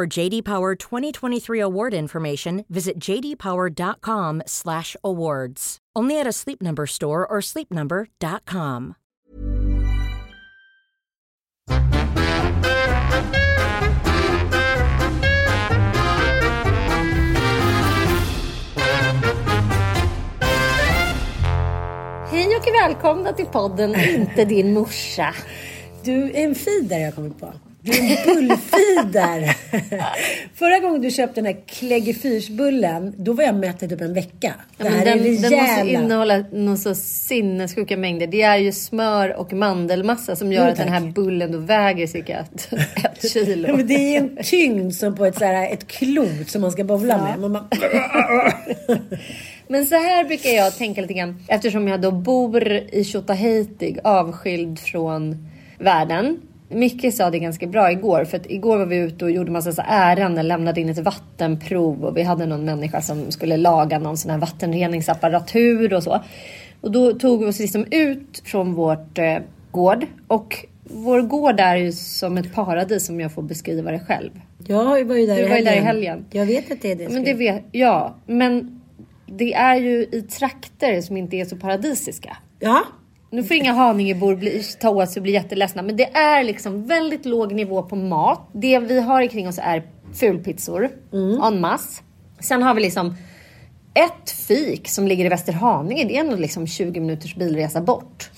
For JD Power 2023 award information, visit jdpower.com/awards. Only at a Sleep Number store or sleepnumber.com. Hej och välkomna till podden Inte din morsa. Du är en feeder jag kommit på. Du är en bullfeeder. Förra gången du köpte den här kläggefyrsbullen, då var jag mätt i typ en vecka. Ja, men den, den måste innehålla någon så sinnessjuka mängder. Det är ju smör och mandelmassa som gör Jo, att den här bullen då väger cirka ett, ett kilo. Ja, det är en tyngd som på ett, så här, ett klot som man ska bowla med. Man bara, Men så här brukar jag tänka lite grann. Eftersom jag då bor i Tjotahejtig, avskild från världen. Micke sa det ganska bra igår. För att igår var vi ute och gjorde massa så ärenden. Lämnade in ett vattenprov. Och vi hade någon människa som skulle laga någon sån här vattenreningsapparatur och så. Och då tog vi oss liksom ut från vårt eh, gård. Och vår gård är ju som ett paradis som jag får beskriva det själv. jag var ju där, Du i, var helgen. där i helgen. Jag vet att det är det. Men det vet, ja, men det är ju i trakter som inte är så paradisiska. Ja, Nu får inga Haningebor bli, ta åt sig och bli jätteledsna, men det är liksom väldigt låg nivå på mat. Det vi har kring oss är fulpizzor en masse. Sen har vi liksom ett fik som ligger i Västerhaninge. Det är ändå liksom 20 minuters bilresa bort.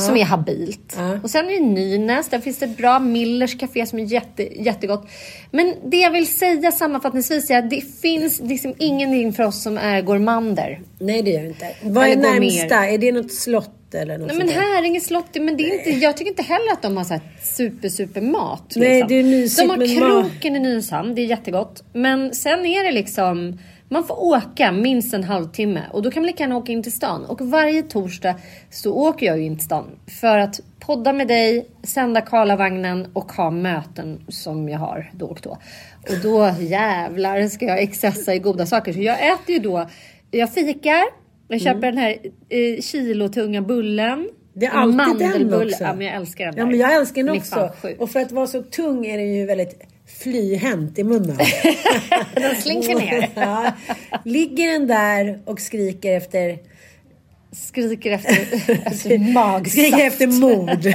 Som är habilt. Och sen är det Nynäs. Där finns det bra Millers café som är jätte, jättegott. Men det jag vill säga sammanfattningsvis är att det finns liksom ingenting för oss som är gourmander. nej det gör det inte. Vad är närmsta? Är det något slott eller Nej men? Häringe slott, men det är inte, jag tycker inte heller att de har så här super super mat. Nej, det är mysigt, De har kroken i Nynäshamn, det är jättegott. Men sen är det liksom, man får åka minst en halvtimme och då kan man lika gärna åka in till stan. Och varje torsdag så åker jag ju in till stan för att podda med dig, sända Karlavagnen och ha möten som jag har då och då. Och då jävlar ska jag excessa i goda saker. Så jag äter ju då, jag fikar, jag köper den här eh, kilotunga bullen. Det är alltid den också. Ja men jag älskar den Ja där. men jag älskar den också. Och för att vara så tung är den ju väldigt flyhänt i munnen. Den slinker ner. ja. Ligger den där och skriker efter Skriker efter, efter magsaft. Skriker efter mord.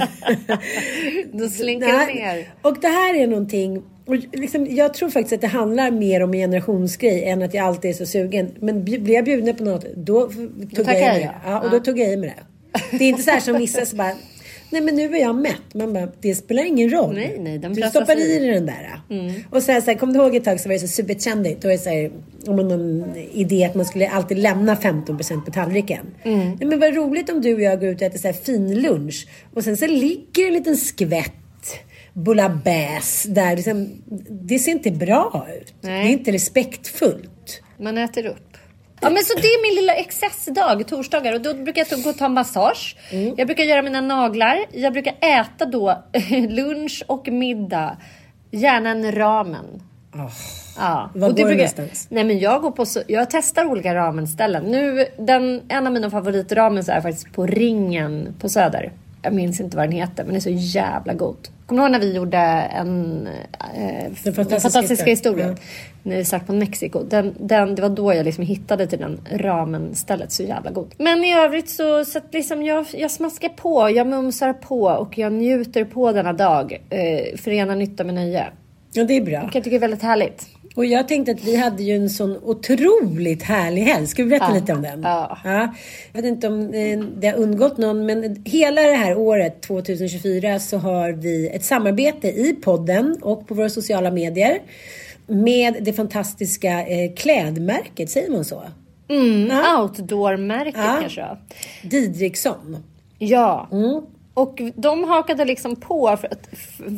Då slinker Nej. ner. Och det här är någonting och liksom, jag tror faktiskt att det handlar mer om en generationsgrej än att jag alltid är så sugen. Men blir jag bjuden på något, då tog jag i mig det. ja. Ja, och då tog jag i mig det. Det är inte så här som vissa som bara nej men nu är jag mätt. Man bara, det spelar ingen roll. Nej, nej, den du stoppar i. i dig den där. Och sen så här, kommer du ihåg ett tag så var det så supertrendigt. Då var det så här, om man någon idé att man skulle alltid lämna 15% på tallriken. Nej, men vad roligt om du och jag går ut och äter så här fin lunch. Och sen så ligger en liten skvätt bouillabaisse där. Liksom, det ser inte bra ut. Nej. Det är inte respektfullt. Man äter upp. Ja men så det är min lilla excessdag, torsdagar. Och då brukar jag gå och ta massage. Mm. Jag brukar göra mina naglar. Jag brukar äta då lunch och middag. Gärna en ramen. Ja. Var och det går brukar- någonstans? Nej men jag går på så, jag testar olika ramenställen. Nu, den, en av mina favoritramens är faktiskt på Ringen på Söder. Jag minns inte vad den heter men den är så jävla god. Kommer du ihåg när vi gjorde en eh, Den fantastiska fantastiska, historien. historien? När vi stack på Mexiko. Den, den, det var då jag liksom hittade till den ramen-stället. Så jävla god. Men i övrigt så, så att liksom jag, jag smaskar på, jag mumsar på och jag njuter på denna dag. Eh, förena nytta med nöje. Ja, det är bra. Vilket jag tycker är väldigt härligt. Och jag tänkte att vi hade ju en sån otroligt härlig helg. Ska vi berätta Ja. lite om den? Ja. Jag vet inte om eh, det har undgått någon, men hela det här året 2024 så har vi ett samarbete i podden och på våra sociala medier med det fantastiska eh, klädmärket, säger man så? Ja. Outdoor-märket Ja. kanske. Didriksson. Ja. Mm. Och de hakade liksom på för att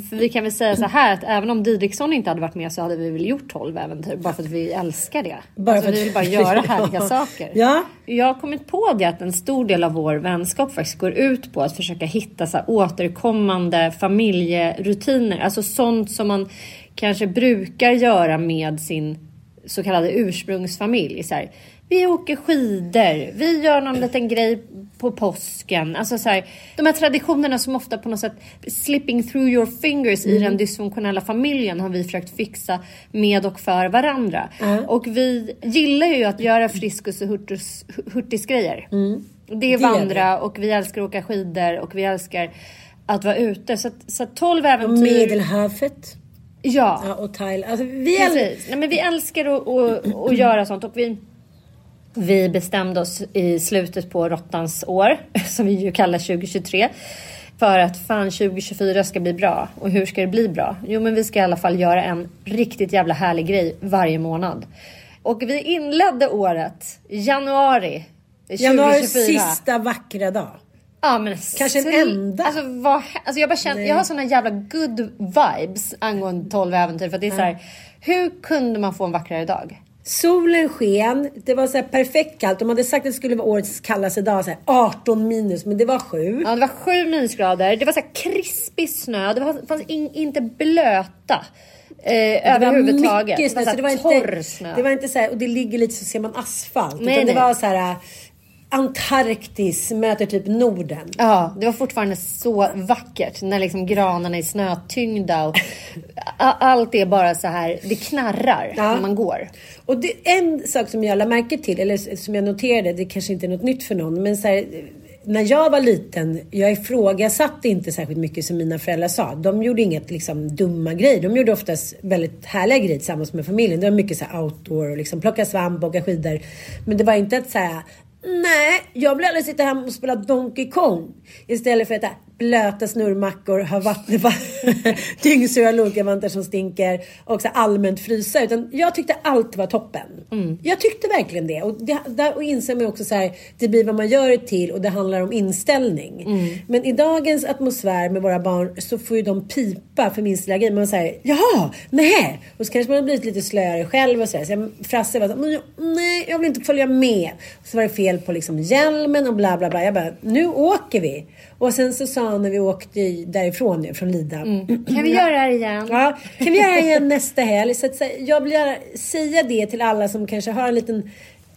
för vi kan väl säga så här att även om Didriksson inte hade varit med så hade vi väl gjort 12 äventyr bara för att vi älskar det. Bara alltså, vi vill bara göra Ja. härliga saker. Ja. Jag har kommit på det att en stor del av vår vänskap faktiskt går ut på att försöka hitta så här återkommande familjerutiner. Alltså sånt som man kanske brukar göra med sin så kallade ursprungsfamilj. Så här, vi åker skidor, vi gör någon liten grej på påsken. Alltså så här, de här traditionerna som ofta på något sätt slipping through your fingers i den dysfunktionella familjen har vi försökt fixa med och för varandra. Och vi gillar ju att göra friskus och hurtisgrejer. Det är Det gör vandra och vi älskar att åka skidor och vi älskar att vara ute. Så, så att 12 Och äventyr. Medelhavet. Ja. Ja, och Thailand. Alltså, vi är... Precis. Nej, men vi älskar att, att, att göra sånt och vi, vi bestämde oss i slutet på råttans år, som vi ju kallar 2023, för att fan 2024 ska bli bra. Och hur ska det bli bra? Jo, men vi ska i alla fall göra en riktigt jävla härlig grej varje månad. Och vi inledde året januari 2024. Januaris sista vackra dag. Ja, men Kanske en enda. Alltså, vad, alltså jag, bara känner, jag har såna jävla good vibes angående 12 äventyr. För att det är så här, hur kunde man få en vackrare dag? Solen sken, det var så här perfekt kallt. De hade sagt att det skulle vara årets kallaste dag, så här 18 minus, men det var 7. Ja, det var sju minusgrader, det var så krispig snö, det var, fanns in, inte blöta eh, överhuvudtaget. mycket snö, det så det var, var här inte, torr snö. det var inte så här, och det ligger lite så ser man asfalt. Nej, utan det nej. var så här Antarktis möter typ Norden. Ja, det var fortfarande så vackert när liksom granarna är snötyngda och allt är bara så här, det knarrar Ja. när man går. Och det, en sak som jag lade märke till, eller som jag noterade, det kanske inte är något nytt för någon, men så här, när jag var liten, jag ifrågasatte inte särskilt mycket som mina föräldrar sa. De gjorde inget liksom, dumma grejer. De gjorde oftast väldigt härliga grejer tillsammans med familjen. Det var mycket så här, outdoor och liksom, plocka svamp, åka skidor. Men det var inte att så här, nej, jag vill aldrig sitta hemma och spela Donkey Kong. Istället för att äta blöta snurrmackor, ha vatten, dyngsura lokavantar som stinker och så allmänt frysa. Utan jag tyckte allt var toppen. Jag tyckte verkligen det. Och, det, där, och inser man också så här, det blir vad man gör det till och det handlar om inställning. Men i dagens atmosfär med våra barn så får ju de pipa för minsta lilla grej. Man säger ja, nej. Och så kanske man har blivit lite slöare själv och så, här. så jag, Frasse var så här, "Men jag- nej, jag vill inte följa med. Och så var det fel på liksom hjälmen och bla bla bla. Jag bara, nu åker vi. Och sen så sa han när vi åkte därifrån nu, från Lida. Kan vi göra det här igen? Ja, kan vi göra det igen nästa helg? Så att, jag vill gärna säga det till alla som kanske har en liten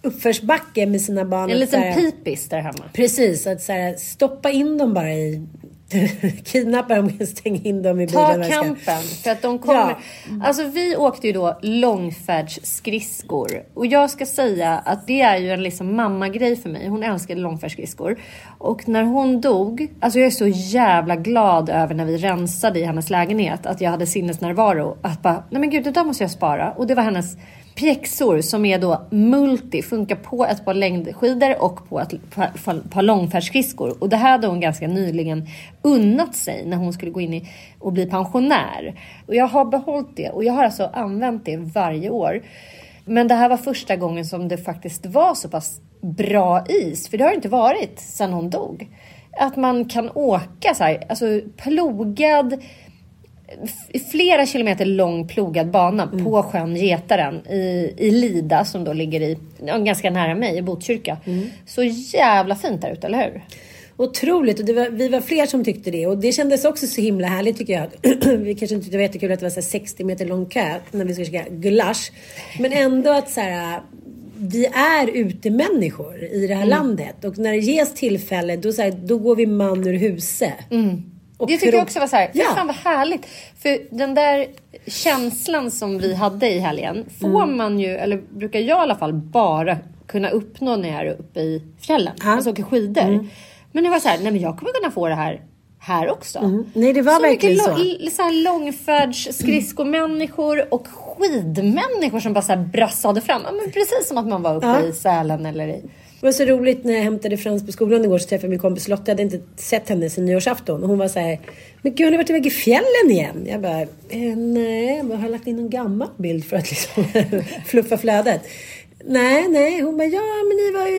uppförsbacke med sina barn. En liten här- pipis där hemma. Precis, att så här, stoppa in dem bara i... Kidnappa dem och stänga in dem i bilen. Ta kampen. För att de kommer... Ja. Alltså vi åkte ju då långfärdsskridskor. Och jag ska säga att det är ju en liksom mammagrej för mig. Hon älskade långfärdsskridskor. Och när hon dog, alltså jag är så jävla glad över när vi rensade i hennes lägenhet. Att jag hade sinnesnärvaro. Att bara, nej men gud det där måste jag spara. Och det var hennes pjäxor som är då multi, funkar på ett par längdskidor och på ett par långfärdsskridskor. Och det här hade hon ganska nyligen unnat sig när hon skulle gå in i och bli pensionär. Och jag har behållit det och jag har alltså använt det varje år. Men det här var första gången som det faktiskt var så pass bra is, för det har det inte varit sedan hon dog. Att man kan åka så här, alltså plogad flera kilometer lång plogad bana mm. på sjön Getaren i, i Lida som då ligger i, ganska nära mig i Botkyrka. Mm. Så jävla fint där ute, eller hur? Otroligt och var, vi var fler som tyckte det och det kändes också så himla härligt tycker jag. vi kanske inte tyckte det var jättekul att det var så 60 meter lång kö när vi skulle käka gulasch. Men ändå att så här, vi är utemänniskor i det här mm. landet och när det ges tillfälle då, så här, då går vi man ur huset. Mm. Och det tycker jag också var så här, ja. fan vad härligt. För den där känslan som vi hade i helgen får mm. man ju, eller brukar jag i alla fall, bara kunna uppnå när jag är uppe i fjällen. Ja. Alltså åker skidor. Mm. Men det var så här, nej men jag kommer kunna få det här här också. Mm. Nej, det var så verkligen så. så här långfärds skridskomänniskor och skidmänniskor som bara så brassade fram. Men precis som att man var uppe ja. i Sälen eller i det var så roligt när jag hämtade Frans på skolan igår så träffade jag min kompis Lotta. Jag hade inte sett henne sen nyårsafton. Och hon var så här, men gud har ni varit iväg i fjällen igen? Jag bara, eh, nej, jag har lagt in en gammal bild för att liksom fluffa flödet. Nej, nej, hon bara, ja men ni var ju...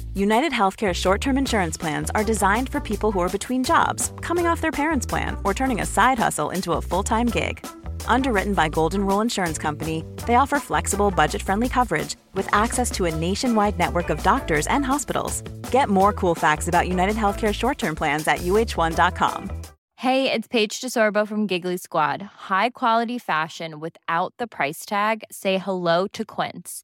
United Healthcare short term insurance plans are designed for people who are between jobs, coming off their parents' plan, or turning a side hustle into a full time gig. Underwritten by Golden Rule Insurance Company, they offer flexible, budget friendly coverage with access to a nationwide network of doctors and hospitals. Get more cool facts about United Healthcare short term plans at uh1.com. Hey, it's Paige DeSorbo from Giggly Squad. High quality fashion without the price tag? Say hello to Quince.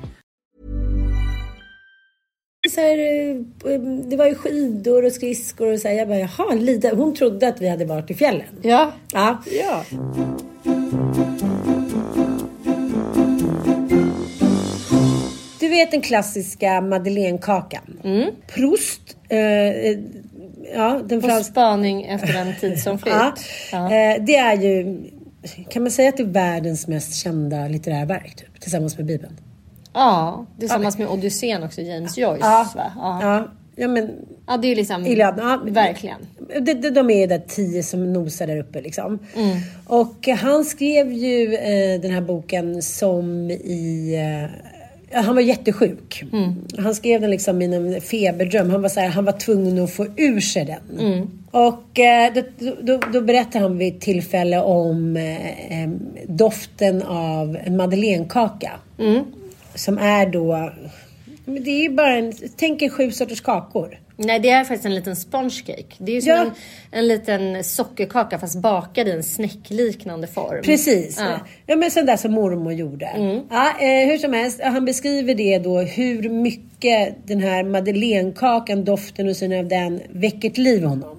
Så här, eh, det var ju skidor och skridskor och så här. Jag bara, jaha, Lida. Hon trodde att vi hade varit i fjällen. Ja. Ja. ja. vet den klassiska madeleinekakan. Mm. Proust. Eh, ja, den frans... spaning efter en tid som flytt. ja. ja. Eh, det är ju, kan man säga att det är världens mest kända litterära verk? Typ, tillsammans med Bibeln. Ja, tillsammans med Odysseen också, James Joyce. Ja, va? Ja. ja. Men, ja, det är liksom... Iliad, ja, verkligen. De, de, de är där tio som nosar där uppe liksom. Mm. Och han skrev ju eh, den här boken som i... Eh, han var jättesjuk. Mm. Han skrev den liksom i en feberdröm. Han var, så här, han var tvungen att få ur sig den. Mm. Och eh, då, då, då berättar han vid ett tillfälle om eh, doften av en madeleinekaka. Mm. Som är då... Det är ju bara en... Tänk er sju sorters kakor. Nej, det är faktiskt en liten sponge cake. Det är ju som Ja. en, en liten sockerkaka fast bakad i en snäckliknande form. Precis. Ja. Ja, men sån där som mormor gjorde. Ja, eh, hur som helst, han beskriver det då hur mycket den här madeleinekakan, doften och synen av den väcker till liv honom.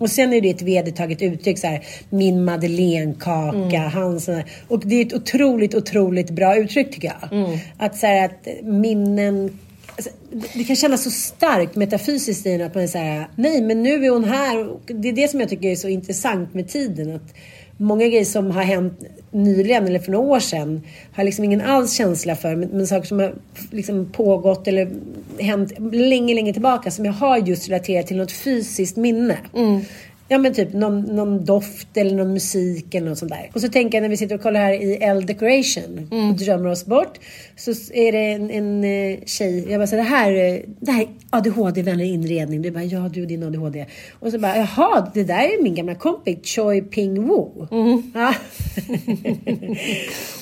Och sen är det ett vedertaget uttryck så här, min madeleinekaka, hans sån här- Och det är ett otroligt, otroligt bra uttryck tycker jag. Att så här, att minnen Alltså, det- kan kännas så starkt metafysiskt i att man säger nej men nu är hon här. Och det är det som jag tycker är så intressant med tiden. Att många grejer som har hänt nyligen eller för några år sedan har jag liksom ingen alls känsla för. Men, men saker som har liksom pågått eller hänt länge, länge tillbaka som jag har just relaterat till något fysiskt minne. Mm. Ja men typ någon, någon doft eller någon musik eller något sånt där. Och så tänker jag när vi sitter och kollar här i L Decoration och drömmer oss bort. Så är det en, en eh, tjej, jag bara så det här, eh, det här är ADHD-vänlig inredning. Du bara ja du och din ADHD. Och så bara jaha det där är min gamla kompis Choi Ping Woo. Ja.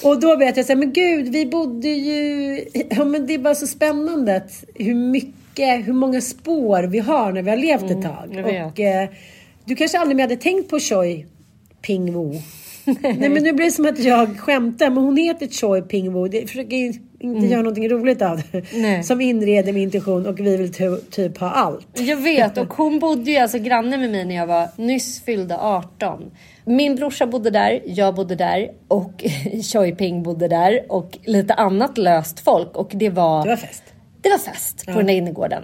och då berättade jag så här, men gud vi bodde ju, ja men det är bara så spännande att hur mycket, hur många spår vi har när vi har levt ett tag. jag vet. Och, eh, du kanske aldrig mer hade tänkt på Choi Ping Woo. Nej men nu blir det som att jag skämtar men hon heter Choi Ping Woo. Det försöker in- inte göra någonting roligt av det. Nej. Som inreder med intention och vi vill ty- typ ha allt. Jag vet och hon bodde ju alltså granne med mig när jag var nyss fyllda 18. Min brorsa bodde där, jag bodde där och Choi Ping bodde där och lite annat löst folk och det var, Det var fest. det var fest på den där innergården.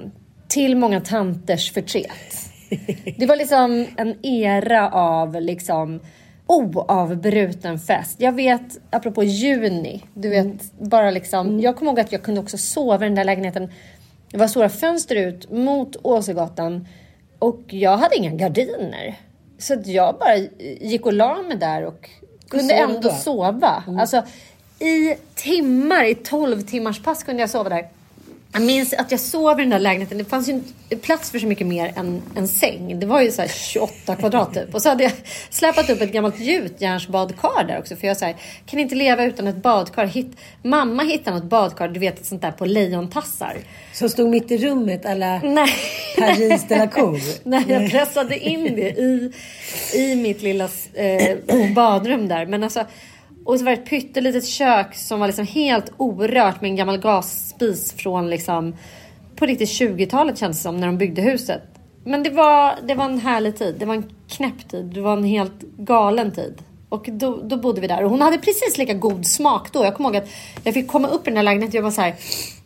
Till många tanters förtret. Det var liksom en era av liksom oavbruten fest. Jag vet, apropå juni, du vet, bara liksom. Jag kommer ihåg att jag kunde också sova i den där lägenheten. Det var stora fönster ut mot Åsögatan och jag hade inga gardiner. Så att jag bara gick och la mig där och kunde ändå då? sova. Alltså i timmar, i 12 timmars pass kunde jag sova där. Jag minns att jag sov i den där lägenheten. Det fanns ju inte plats för så mycket mer än en säng. Det var ju så här 28 kvadrat typ. Och så hade jag släpat upp ett gammalt gjutjärnsbadkar där också. För jag så här, kan inte leva utan ett badkar. Hitt, mamma hittade något badkar, du vet ett sånt där på lejontassar. Som stod mitt i rummet alla Nej. Paris de la Cour. Nej, jag pressade in det i, i mitt lilla eh, badrum där. Men alltså, och så var det ett pyttelitet kök som var liksom helt orört med en gammal gasspis från liksom på riktigt 20-talet känns det som när de byggde huset. Men det var, det var en härlig tid. Det var en knäpp tid. Det var en helt galen tid. Och då, då bodde vi där och hon hade precis lika god smak då. Jag kommer ihåg att jag fick komma upp i den här lägenheten och jag var så här.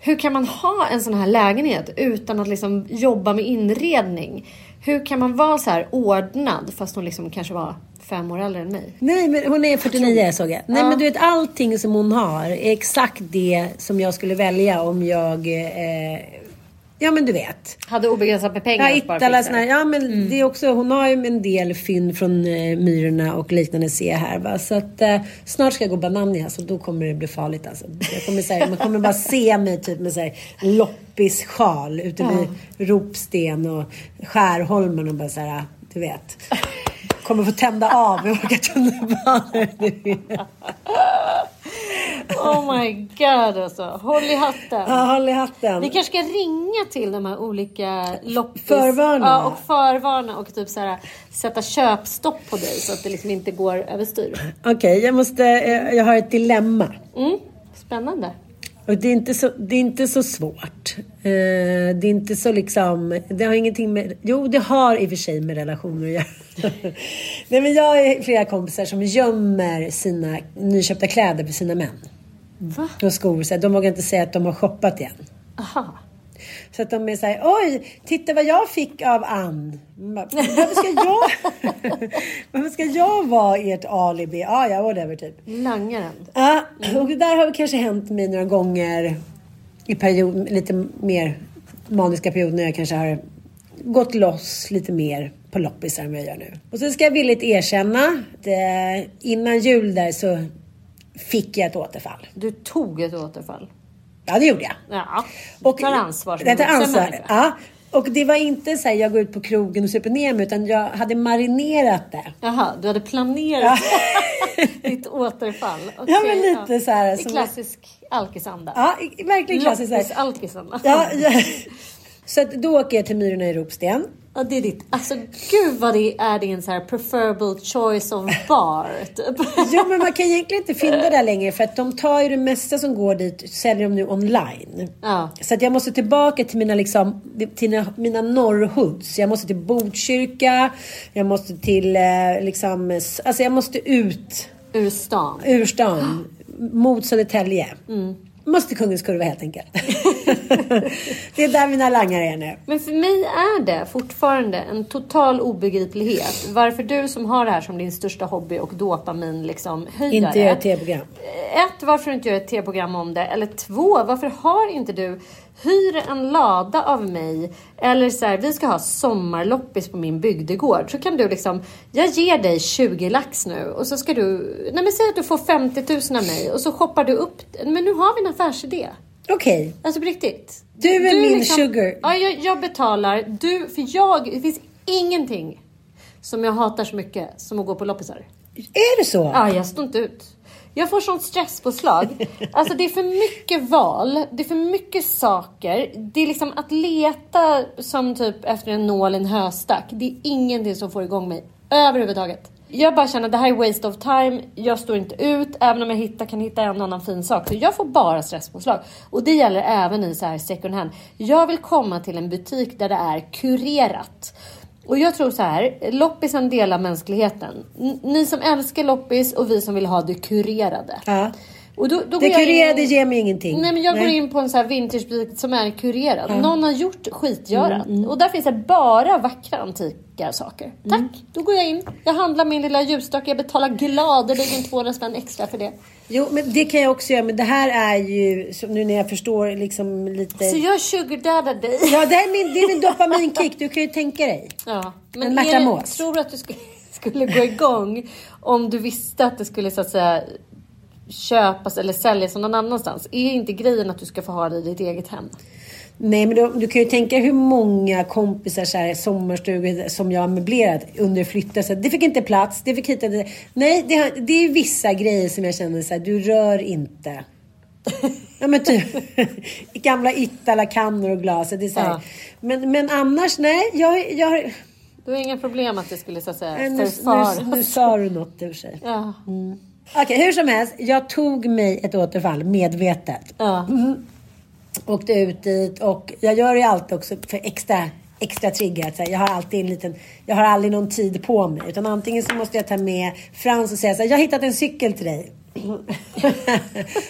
Hur kan man ha en sån här lägenhet utan att liksom jobba med inredning? Hur kan man vara så här ordnad fast hon liksom kanske var fem år äldre än mig? Nej, men hon är 49 såg jag. Nej, Ja. men du vet allting som hon har är exakt det som jag skulle välja om jag... Eh, ja, men du vet. Hade obegränsat med pengar. Ja, Ittala, såna, ja men det är också, hon har ju en del fynd från eh, Myrorna och liknande se här va. Så att eh, snart ska jag gå Banania så då kommer det bli farligt alltså. Jag kommer, så här, man kommer bara se mig typ med så här, loppissjal ute vid Ropsten och Skärholmen och bara så här, du vet. Kommer få tända av och åka tunnelbana. Oh my god alltså. Håll i hatten. Ja, håll i hatten. Vi kanske ska ringa till de här olika loppis... Förvarna. Ja, och förvarna och typ så här, sätta köpstopp på dig så att det liksom inte går överstyr. Okej, jag måste, eh, jag har ett dilemma. Mm. Spännande. Och det är inte så, det är inte så svårt. Eh, det är inte så liksom, det har ingenting med, jo det har i och för sig med relationer att göra. Nej men jag har flera kompisar som gömmer sina nyköpta kläder för sina män. Va? Och skor, så de vågar inte säga att de har shoppat igen. Aha. Så att de är såhär, oj, titta vad jag fick av Ann. Bara, Varför ska jag, varför ska jag vara ert alibi? Ah, ja, whatever typ. Langaren. Ja, och det där har kanske hänt mig några gånger i period, lite mer maniska perioder när jag kanske har gått loss lite mer på loppisar än vad jag gör nu. Och så ska jag villigt erkänna att eh, innan jul där så fick jag ett återfall. Du tog ett återfall. Ja, det gjorde jag. Ja. Och tar ansvar Jag tar ansvar. Ja. Och det var inte så här, jag går ut på krogen och super ner mig, utan jag hade marinerat det. Jaha, du hade planerat ditt återfall. Okej, Ja, men lite så här som- klassisk alkisanda. Ja, verkligen klassiskt. så här. Loppis-alkisanda. Ja, ja. Så att då åker jag till Myrorna i Ropsten. Ja, det är ditt. Alltså gud vad det är din så här preferable choice of bar. Typ. Ja, men man kan egentligen inte finna det längre för att de tar ju det mesta som går dit, säljer de nu online. Ja. Så att jag måste tillbaka till mina, liksom, till mina, mina norrhoods. Jag måste till Botkyrka, jag måste till eh, liksom, alltså jag måste ut Ur stan. ur stan mot Södertälje. Mm. Måste Kungens Kurva helt enkelt. det är där mina langare är nu. Men för mig är det fortfarande en total obegriplighet varför du som har det här som din största hobby och dopamin liksom höjdare. Inte göra ett tv-program. Ett, varför du inte gör ett tv-program om det? Eller två, varför har inte du hyr en lada av mig eller så här, vi ska ha sommarloppis på min bygdegård. Så kan du liksom, jag ger dig 20 lax nu och så ska du, nej men säg att du får 50 000 av mig och så shoppar du upp, men nu har vi en affärsidé. Okej. Alltså på riktigt. Du är min sugar. Ja, jag, jag betalar. Du, för jag, det finns ingenting som jag hatar så mycket som att gå på loppisar. Är det så? Ja, jag står inte ut. Jag får sånt stresspåslag. Alltså det är för mycket val, det är för mycket saker. Det är liksom att leta som typ efter en nål i en höstack. Det är ingenting som får igång mig överhuvudtaget. Jag bara känner att det här är waste of time. Jag står inte ut, även om jag hittar, kan hitta en annan fin sak. Så jag får bara stresspåslag. Och det gäller även i så här second hand. Jag vill komma till en butik där det är kurerat. Och jag tror så här, loppisen delar mänskligheten. Ni som älskar loppis och vi som vill ha det kurerade. Äh. Och då, då Det går kurerade in- ger mig ingenting. Nej men jag går Nej. in på en så här vintagebutik som är kurerad. Någon har gjort skitgörat. Och där finns det bara vackra antika saker. Tack, då går jag in. Jag handlar min lilla ljusstake. Jag betalar gladeligen 200 spänn extra för det. Jo, men det kan jag också göra. Men det här är ju, nu när jag förstår liksom lite... Så jag sugardaddar dig. Ja, det är min, det är min dopaminkick. Du kan ju tänka dig. Ja, En men är det, Mås. tror du att du skulle, skulle gå igång om du visste att det skulle så att säga köpas eller säljas någon annanstans? Är inte grejen att du ska få ha det i ditt eget hem? Nej, men du, du kan ju tänka hur många kompisar så här, sommarstugor som jag har möblerat under flytten. Så det fick inte plats, det fick hit det. Nej, det, det är vissa grejer som jag känner så här, du rör inte. Ja men typ gamla Itala-kannor och glas. Det är så här. Ja. Men, men annars, nej. Jag, jag, Du har inga problem att det skulle så att säga nu, nu, förfaras? nu sa du något ur sig. Ja. Okej, hur som helst. Jag tog mig ett återfall medvetet. Ja. Åkte ut dit och jag gör det alltid också för extra, extra trigger. Att jag har alltid en liten, jag har aldrig någon tid på mig. Utan antingen så måste jag ta med Frans och säga så här, jag har hittat en cykel till dig.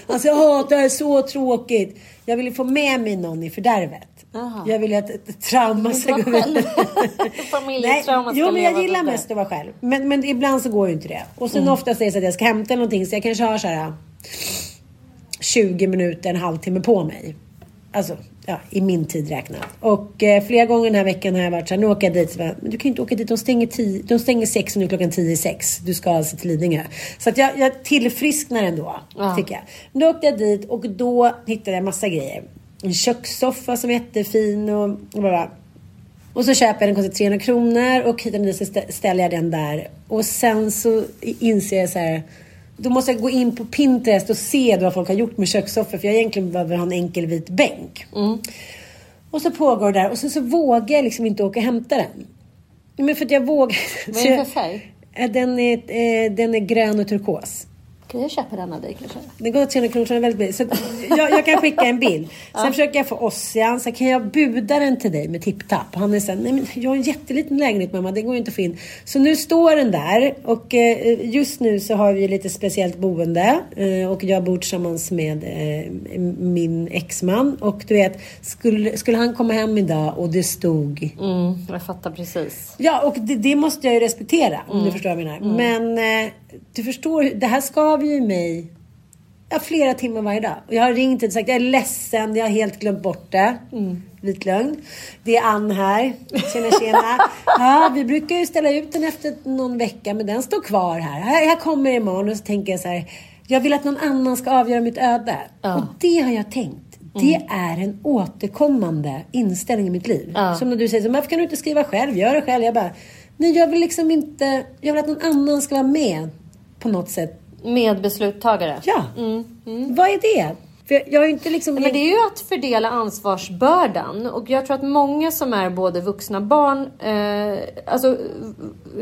Han säger, åh det här är så tråkigt. Jag vill få med mig någon i fördärvet. Aha. Jag vill ju att ett trauma ska gå vidare. Familjetrauma Jo, men jag gillar mest att vara själv. Men, men ibland så går ju inte det. Och Mm. sen oftast är det så att jag ska hämta någonting så jag kanske har så här 20 minuter, en halvtimme på mig. Alltså, ja, i min tid räknat. Och eh, flera gånger den här veckan har jag varit så här, nu åker jag dit. Så bara, men du kan ju inte åka dit, de stänger, tio, de stänger sex och nu är klockan tio i sex. Du ska alltså till Lidingö. Så att jag, jag tillfrisknar ändå, Ja. tycker jag. Men då åkte jag dit och då hittade jag massa grejer. En kökssoffa som är jättefin och, och bara. Och så köper jag den, kostar 300 kronor och hittar den så stä- ställer jag den där. Och sen så inser jag så här. Då måste jag gå in på Pinterest och se vad folk har gjort med kökssoffor. För jag egentligen behöver ha en enkel vit bänk. Och så pågår det där och sen så vågar jag liksom inte åka och hämta den. Men för att jag vågar. Vad så är det för färg? Den är, eh, den är grön och turkos. Kan jag köpa den av dig kanske? Den går 300 kronor, så den är väldigt billig. Så jag, jag kan skicka en bild. Sen försöker jag få Ossian, så kan jag buda den till dig med tipptapp. Han är såhär, nej men jag har en jätteliten lägenhet mamma, det går ju inte att få in. Så nu står den där och eh, just nu så har vi lite speciellt boende. Eh, och jag bor tillsammans med eh, min exman. Och du vet, skulle, skulle han komma hem idag och det stod Mm, jag fattar precis. Ja, och det, det måste jag ju respektera om du förstår vad jag menar. Men eh, du förstår, det här skaver ju mig ja, flera timmar varje dag. Och jag har ringt och sagt jag är ledsen, jag har helt glömt bort det. Vit lögn. Det är Ann här. Tjena, tjena. Ja, vi brukar ju ställa ut den efter någon vecka, men den står kvar här. Här kommer imorgon och så tänker jag så här. Jag vill att någon annan ska avgöra mitt öde. Och det har jag tänkt. Det är en återkommande inställning i mitt liv. Som när du säger så, varför kan du inte skriva själv? Gör det själv. Jag bara, nej jag vill liksom inte, jag vill att någon annan ska vara med på något sätt. Medbesluttagare. Ja, vad är det? För jag, ju inte liksom... Men det är ju att fördela ansvarsbördan och jag tror att många som är både vuxna barn, eh, alltså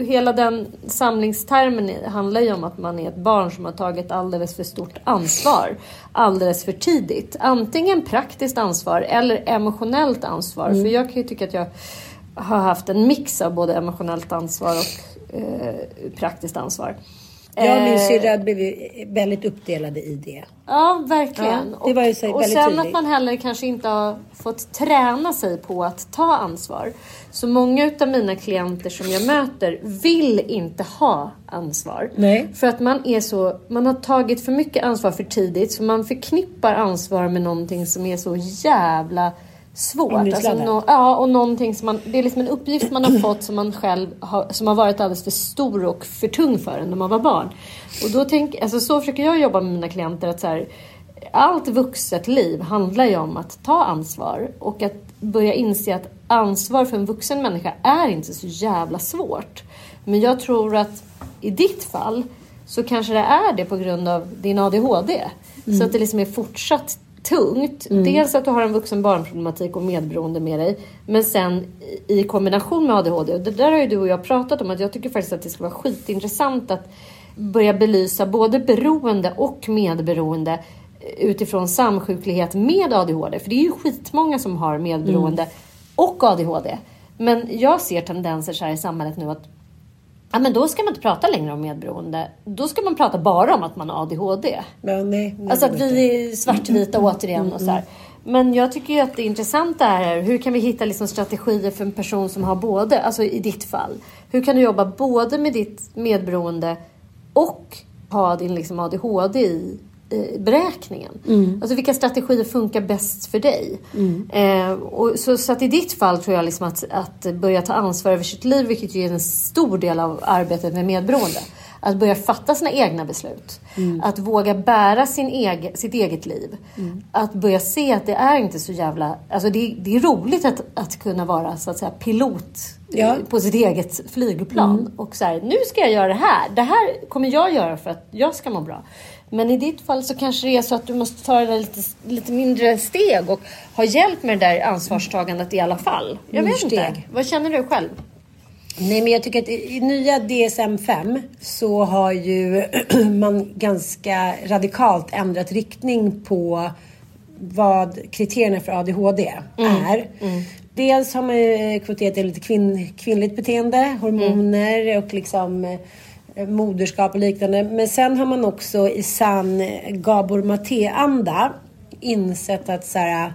hela den samlingstermen handlar ju om att man är ett barn som har tagit alldeles för stort ansvar alldeles för tidigt. Antingen praktiskt ansvar eller emotionellt ansvar. Mm. För jag kan ju tycka att jag har haft en mix av både emotionellt ansvar och eh, praktiskt ansvar. Jag och min Eh, syrra blev väldigt uppdelade i det. Ja, verkligen. Ja, det var ju så och, och sen tydligt. att man heller kanske inte har fått träna sig på att ta ansvar. Så många av mina klienter som jag möter vill inte ha ansvar. Nej. För att man är så, man har tagit för mycket ansvar för tidigt så man förknippar ansvar med någonting som är så jävla svårt. Alltså, nå- ja, och någonting som man, det är liksom en uppgift man har fått som man själv har, som har varit alldeles för stor och för tung för en när man var barn. Och då tänk, alltså så försöker jag jobba med mina klienter att så här, allt vuxet liv handlar ju om att ta ansvar och att börja inse att ansvar för en vuxen människa är inte så jävla svårt. Men jag tror att i ditt fall så kanske det är det på grund av din ADHD. Så att det liksom är fortsatt tungt. Dels att du har en vuxen barnproblematik och medberoende med dig. Men sen i kombination med ADHD. Och det där har ju du och jag pratat om. Att jag tycker faktiskt att det ska vara skitintressant att börja belysa både beroende och medberoende utifrån samsjuklighet med ADHD. För det är ju skitmånga som har medberoende och ADHD. Men jag ser tendenser så här i samhället nu att Ja, men då ska man inte prata längre om medberoende. Då ska man prata bara om att man har ADHD. Men nej, nej, Alltså att vi är svartvita återigen och så här. Men jag tycker ju att det intressanta är hur kan vi hitta liksom strategier för en person som har både, alltså i ditt fall. Hur kan du jobba både med ditt medberoende och ha din liksom ADHD i eh, beräkningen. Alltså vilka strategier funkar bäst för dig? Eh, och så, så att i ditt fall tror jag liksom att, att börja ta ansvar över sitt liv, vilket ju är en stor del av arbetet med medberoende. Att börja fatta sina egna beslut. Att våga bära sin egen, sitt eget liv. Att börja se att det är inte så jävla... Alltså det, det är roligt att, att kunna vara så att säga pilot Ja. eh, på sitt eget flygplan. Och så här, nu ska jag göra det här. Det här kommer jag göra för att jag ska må bra. Men i ditt fall så kanske det är så att du måste ta det där lite, lite mindre steg och ha hjälp med det där ansvarstagandet i alla fall. Jag vet inte. Vad känner du själv? Nej, men jag tycker att i nya DSM-5 så har ju man ganska radikalt ändrat riktning på vad kriterierna för ADHD är. Dels har man ju kvoterat det lite kvinn, kvinnligt beteende, hormoner och liksom eh, moderskap och liknande. Men sen har man också i sann Gabor Maté-anda insett att så här,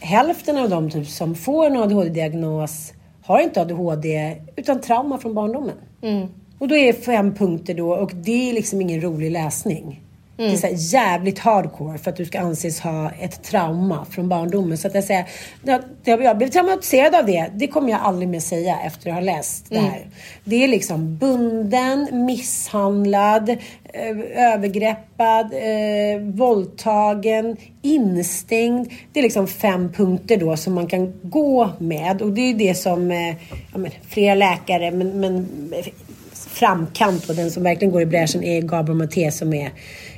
hälften av de typ, som får en ADHD-diagnos har inte ADHD utan trauma från barndomen. Och då är det fem punkter då och det är liksom ingen rolig läsning. Det är så här jävligt hardcore för att du ska anses ha ett trauma från barndomen. Så att jag säger, jag, jag blev traumatiserad av det. Det kommer jag aldrig mer säga efter att ha läst det här. Det är liksom bunden, misshandlad, eh, övergreppad, eh, våldtagen, instängd. Det är liksom fem punkter då som man kan gå med. Och det är det som eh, ja, men, flera läkare, men, men framkant och den som verkligen går i bräschen är Gabriel Maté som är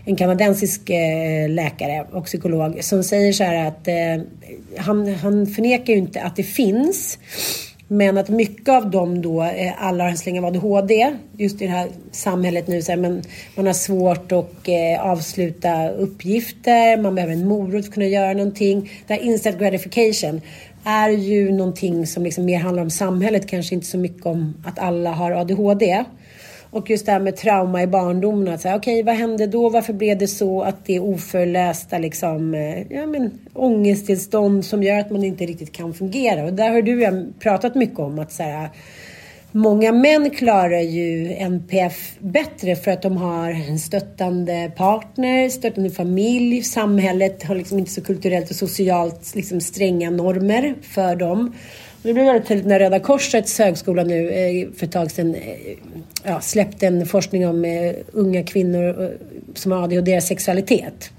en kanadensisk eh, läkare och psykolog som säger så här att eh, han, han förnekar ju inte att det finns men att mycket av dem då, eh, alla har en släng av ADHD, just i det här samhället nu, så här, men man har svårt att eh, avsluta uppgifter, man behöver en morot för att kunna göra någonting. Det här instant gratification är ju någonting som liksom mer handlar om samhället, kanske inte så mycket om att alla har ADHD. Och just det här med trauma i barndomen. Okej, okay, okej, vad hände då? Varför blev det så att det är oförlösta liksom, eh, ja, men, ångesttillstånd som gör att man inte riktigt kan fungera? Och där har du jag pratat mycket om att så här, Många män klarar ju NPF bättre för att de har en stöttande partner, stöttande familj. Samhället har liksom inte så kulturellt och socialt liksom stränga normer för dem. Det blev väldigt tydligt när Röda Korsets högskola nu eh, för ett tag sedan eh, ja, släppte en forskning om eh, unga kvinnor som har ADHD och deras sexualitet.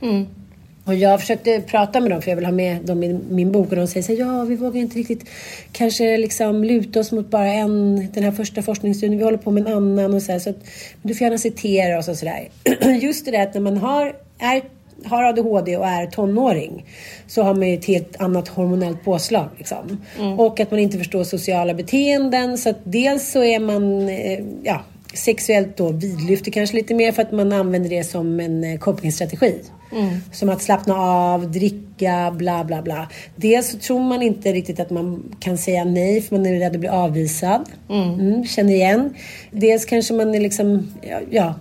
Och jag försökte prata med dem för jag vill ha med dem i min bok och de säger så här, ja vi vågar inte riktigt kanske liksom luta oss mot bara en, den här första forskningsstudien, vi håller på med en annan och så här, så att, du får gärna citera oss och sådär. Just det där att när man har, är har ADHD och är tonåring så har man ju ett helt annat hormonellt påslag. Liksom. Mm. Och att man inte förstår sociala beteenden. Så att dels så är man eh, ja, sexuellt då vidlyftig kanske lite mer för att man använder det som en eh, copingstrategi. Som att slappna av, dricka, bla bla bla. Dels så tror man inte riktigt att man kan säga nej för man är rädd att bli avvisad. Mm, känner igen. Dels kanske man är liksom, ja, ja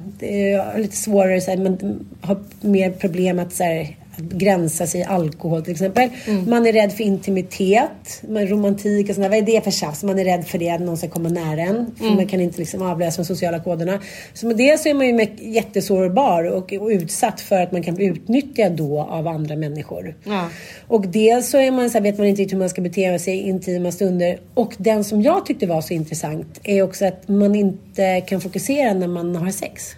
lite svårare, så här, man har mer problem att så här, gränsa sig i alkohol till exempel. Man är rädd för intimitet, man- romantik och sådär. Vad är det för tjafs? Man är rädd för det, att någon ska komma nära en. För man kan inte liksom avläsa de sociala koderna. Så med det så är man ju jättesårbar och, och utsatt för att man kan bli utnyttjad då av andra människor. Ja. Och dels så är man, så här, vet man inte riktigt hur man ska bete sig i intima stunder. Och den som jag tyckte var så intressant är också att man inte kan fokusera när man har sex.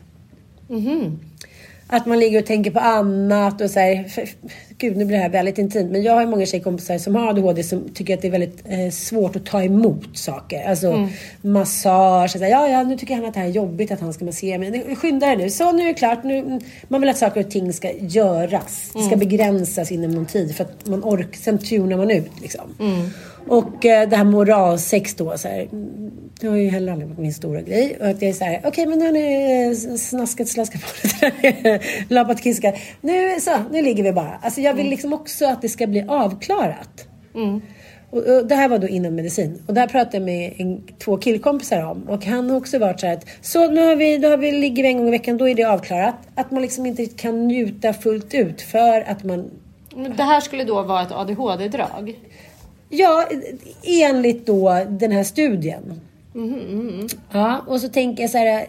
Att man ligger och tänker på annat och så här, gud nu blir det här väldigt intimt. Men jag har många tjejkompisar som har ADHD som tycker att det är väldigt eh, svårt att ta emot saker. Alltså massage, så här, ja ja nu tycker han att det här är jobbigt att han ska massera mig. Skynda dig nu, så nu är det klart. Nu, man vill att saker och ting ska göras. Det ska begränsas inom någon tid för att man orkar, sen tunar man ut liksom. Och eh, det här moralsex då, så här, mm, det har ju heller aldrig varit min stora grej. Och att jag är så här, okej men nu har ni eh, snaskat, slaskat på lite, lappat, kiskat. Nu så, nu ligger vi bara. Alltså jag vill liksom också att det ska bli avklarat. Och, och det här var då inom medicin. Och det här pratade jag med en, två killkompisar om. Och han har också varit så här att, så nu har vi, då har vi, ligger vi en gång i veckan, då är det avklarat. Att man liksom inte kan njuta fullt ut för att man Men det här skulle då vara ett ADHD-drag? Ja, enligt då den här studien. Ja, och så tänker jag så här.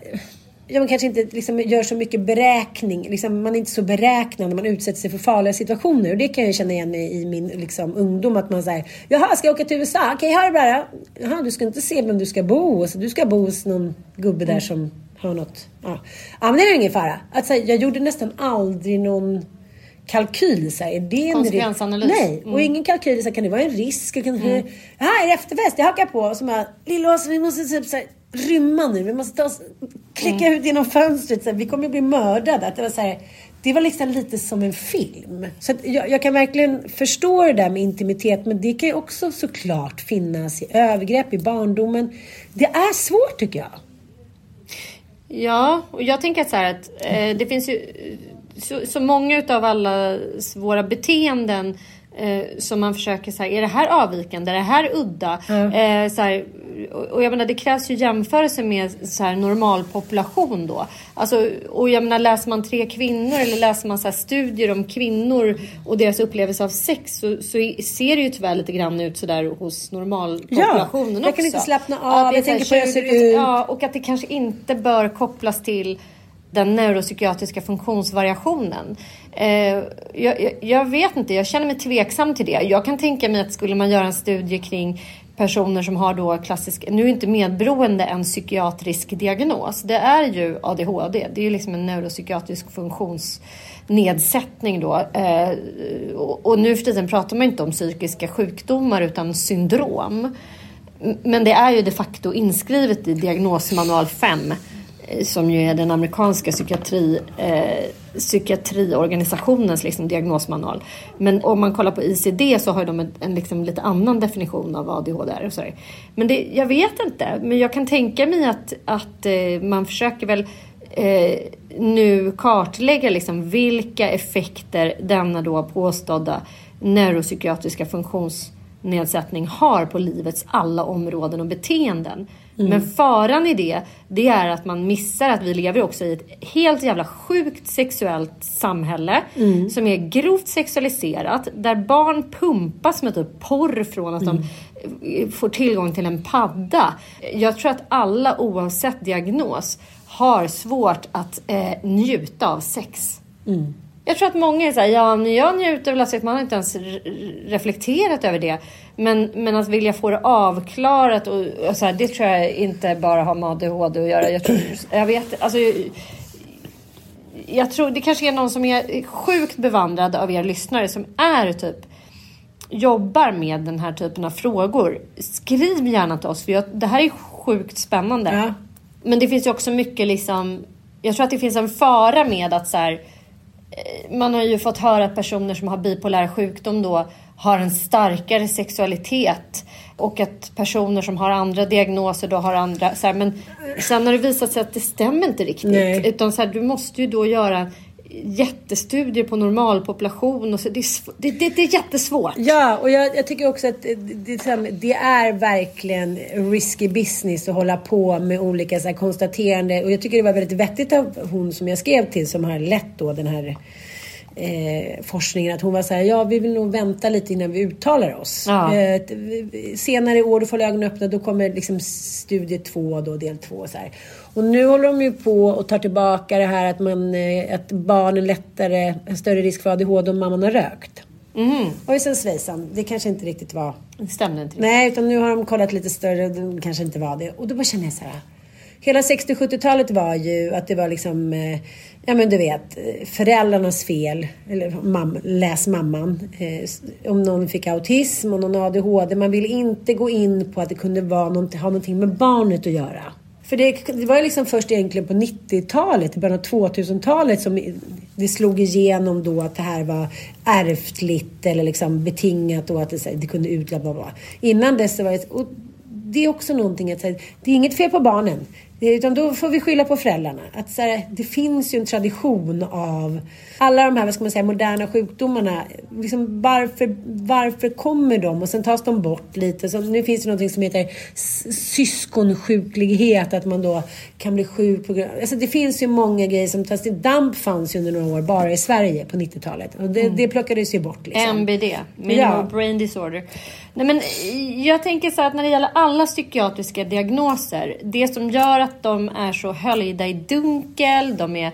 Ja, man kanske inte liksom gör så mycket beräkning. Liksom, man är inte så beräknande. Man utsätter sig för farliga situationer. Och det kan jag känna igen i, i min liksom, ungdom. Att man säger, jaha, ska jag åka till USA? Okej, ha det bra då. Jaha, du ska inte se vem du ska bo hos. Du ska bo hos någon gubbe där som har något. Ja, ja men det är ingen fara. Att, så här, jag gjorde nästan aldrig någon kalkyl. Så här, är det en Konsekvensanalys. Nej, och ingen kalkyl. Så här, kan det vara en risk? Kan det, Jaha, är det efterfest? Jag hakar på. Och så bara, Lill-Åsa vi måste typ så här, rymma nu. Vi måste ta oss, klicka ut genom fönstret. Så här, vi kommer ju bli mördade. Att det, var så här, det var liksom lite som en film. Så att jag, jag kan verkligen förstå det där med intimitet. Men det kan ju också såklart finnas i övergrepp i barndomen. Det är svårt tycker jag. Ja, och jag tänker att så här att eh, det finns ju så, så många utav alla våra beteenden eh, som man försöker säga, är det här avvikande? Är det här udda? Eh, så här, och, jag menar, det krävs ju jämförelse med så här normalpopulation då. Alltså, och jag menar, läser man tre kvinnor eller läser man så här studier om kvinnor och deras upplevelse av sex så, så ser det ju tyvärr lite grann ut sådär hos normalpopulationen Ja, också. jag kan inte slappna av, är jag så här tänker på hur jag ser 20%, ut. Ja, och att det kanske inte bör kopplas till den neuropsykiatriska funktionsvariationen. Eh, jag, jag, vet inte, jag känner mig tveksam till det. Jag kan tänka mig att skulle man göra en studie kring personer som har då klassisk, nu är inte medberoende en psykiatrisk diagnos. Det är ju ADHD, det är ju liksom en neuropsykiatrisk funktionsnedsättning då. Eh, och, nu för tiden pratar man inte om psykiska sjukdomar utan syndrom. Men det är ju de facto inskrivet i diagnosmanual 5 som ju är den amerikanska psykiatri, eh, psykiatriorganisationens liksom, diagnosmanual. Men om man kollar på ICD så har de en, en liksom, lite annan definition av ADHD. Och så där. Men det, jag vet inte, men jag kan tänka mig att, att eh, man försöker väl eh, nu kartlägga liksom, vilka effekter denna då påstådda neuropsykiatriska funktionsnedsättning har på livets alla områden och beteenden. Men faran i det, det är att man missar att vi lever också i ett helt jävla sjukt sexuellt samhälle som är grovt sexualiserat, där barn pumpas med typ porr från att de eh, får tillgång till en padda. Jag tror att alla oavsett diagnos har svårt att eh, njuta av sex. Jag tror att många är såhär, ja men jag njuter väl av sex, man har inte ens re- reflekterat över det. Men, men att vilja få det avklarat och, och så här, det tror jag inte bara har med ADHD att göra. Jag, tror, jag vet, alltså jag, tror det kanske är någon som är sjukt bevandrad av er lyssnare som är typ jobbar med den här typen av frågor. Skriv gärna till oss för jag, det här är sjukt spännande. Ja. Men det finns ju också mycket liksom, jag tror att det finns en fara med att så här, man har ju fått höra att personer som har bipolär sjukdom då har en starkare sexualitet och att personer som har andra diagnoser då har andra. Så här, men sen har det visat sig att det stämmer inte riktigt. Nej. Utan så här, du måste ju då göra jättestudier på normalpopulation och så. Det är, det, det, det är jättesvårt. Ja, och jag, jag tycker också att eh, det, det, det är verkligen risky business att hålla på med olika så här, konstaterande. Och jag tycker det var väldigt vettigt av hon som jag skrev till som har lett då den här eh, forskningen. Att hon var så här, ja vi vill nog vänta lite innan vi uttalar oss. Ja. Eh, senare i år, då får ögonen öppna, då kommer liksom studie två då, del två så här. Och nu håller de ju på och tar tillbaka det här att, man, eh, att barnen lättare, har större risk för ADHD om mamman har rökt. Mm. Ojsan svejsan, det kanske inte riktigt var... Det stämmer inte riktigt. Nej, utan nu har de kollat lite större och det kanske inte var det. Och då bara känner jag så här. Hela 60-70-talet var ju att det var liksom, eh, ja men du vet, föräldrarnas fel. Eller mam, läs mamman. Eh, om någon fick autism och någon ADHD. Man ville inte gå in på att det kunde vara något, ha någonting med barnet att göra. För det, det var ju liksom först egentligen på 90-talet, i början av 2000-talet som det slog igenom då att det här var ärftligt eller liksom betingat och att det, här, det kunde utlöpa. Innan dess så var det... Och det är också någonting att säga, det är inget fel på barnen. Utan då får vi skylla på föräldrarna. Att så här, det finns ju en tradition av alla de här vad ska man säga, moderna sjukdomarna. Liksom varför, varför kommer de? Och sen tas de bort lite. Så nu finns det någonting som heter syskonsjuklighet. Att man då kan bli sjuk på grund alltså Det finns ju många grejer som tas till. DAMP fanns ju under några år bara i Sverige på 90-talet. Och det, det plockades ju bort. Liksom. MBD, minimal Ja. brain disorder. Nej, men jag tänker så här att när det gäller alla psykiatriska diagnoser, det som gör att de är så höljda i dunkel, de är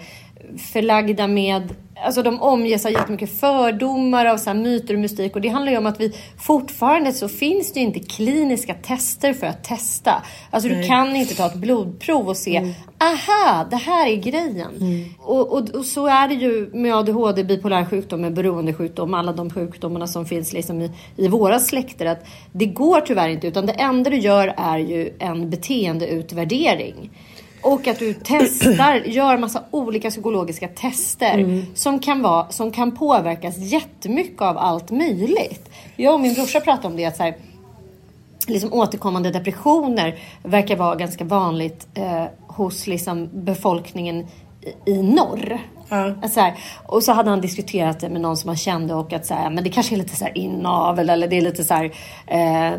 förlagda med Alltså de omges av jättemycket fördomar, av så myter och mystik. Och det handlar ju om att vi fortfarande så finns det ju inte kliniska tester för att testa. Alltså du kan inte ta ett blodprov och se, aha, det här är grejen. Och, och, och så är det ju med ADHD, bipolär sjukdom, med beroendesjukdom, alla de sjukdomarna som finns liksom i, i våra släkter. Att det går tyvärr inte, utan det enda du gör är ju en beteendeutvärdering. Och att du testar, gör massa olika psykologiska tester som, kan vara, som kan påverkas jättemycket av allt möjligt. Jag och min brorsa pratade om det. Att så här, liksom återkommande depressioner verkar vara ganska vanligt eh, hos liksom befolkningen i, i norr. Att så här, och så hade han diskuterat det med någon som han kände och att så här, men det kanske är lite så här inavel eller det är lite så här, eh,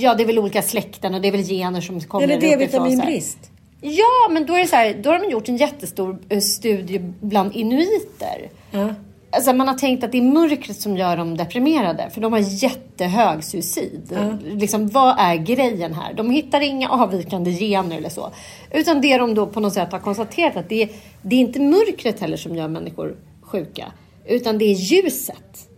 ja det är väl olika släkten och det är väl gener som kommer Eller. D-vitaminbrist. Ja, men då är det så här, då har de gjort en jättestor eh, studie bland inuiter. Ja. Alltså man har tänkt att det är mörkret som gör dem deprimerade. För de har jättehög suicid. Liksom, vad är grejen här? De hittar inga avvikande gener eller så. Utan det de då på något sätt har konstaterat att det är, det är inte mörkret heller som gör människor sjuka. Utan det är ljuset.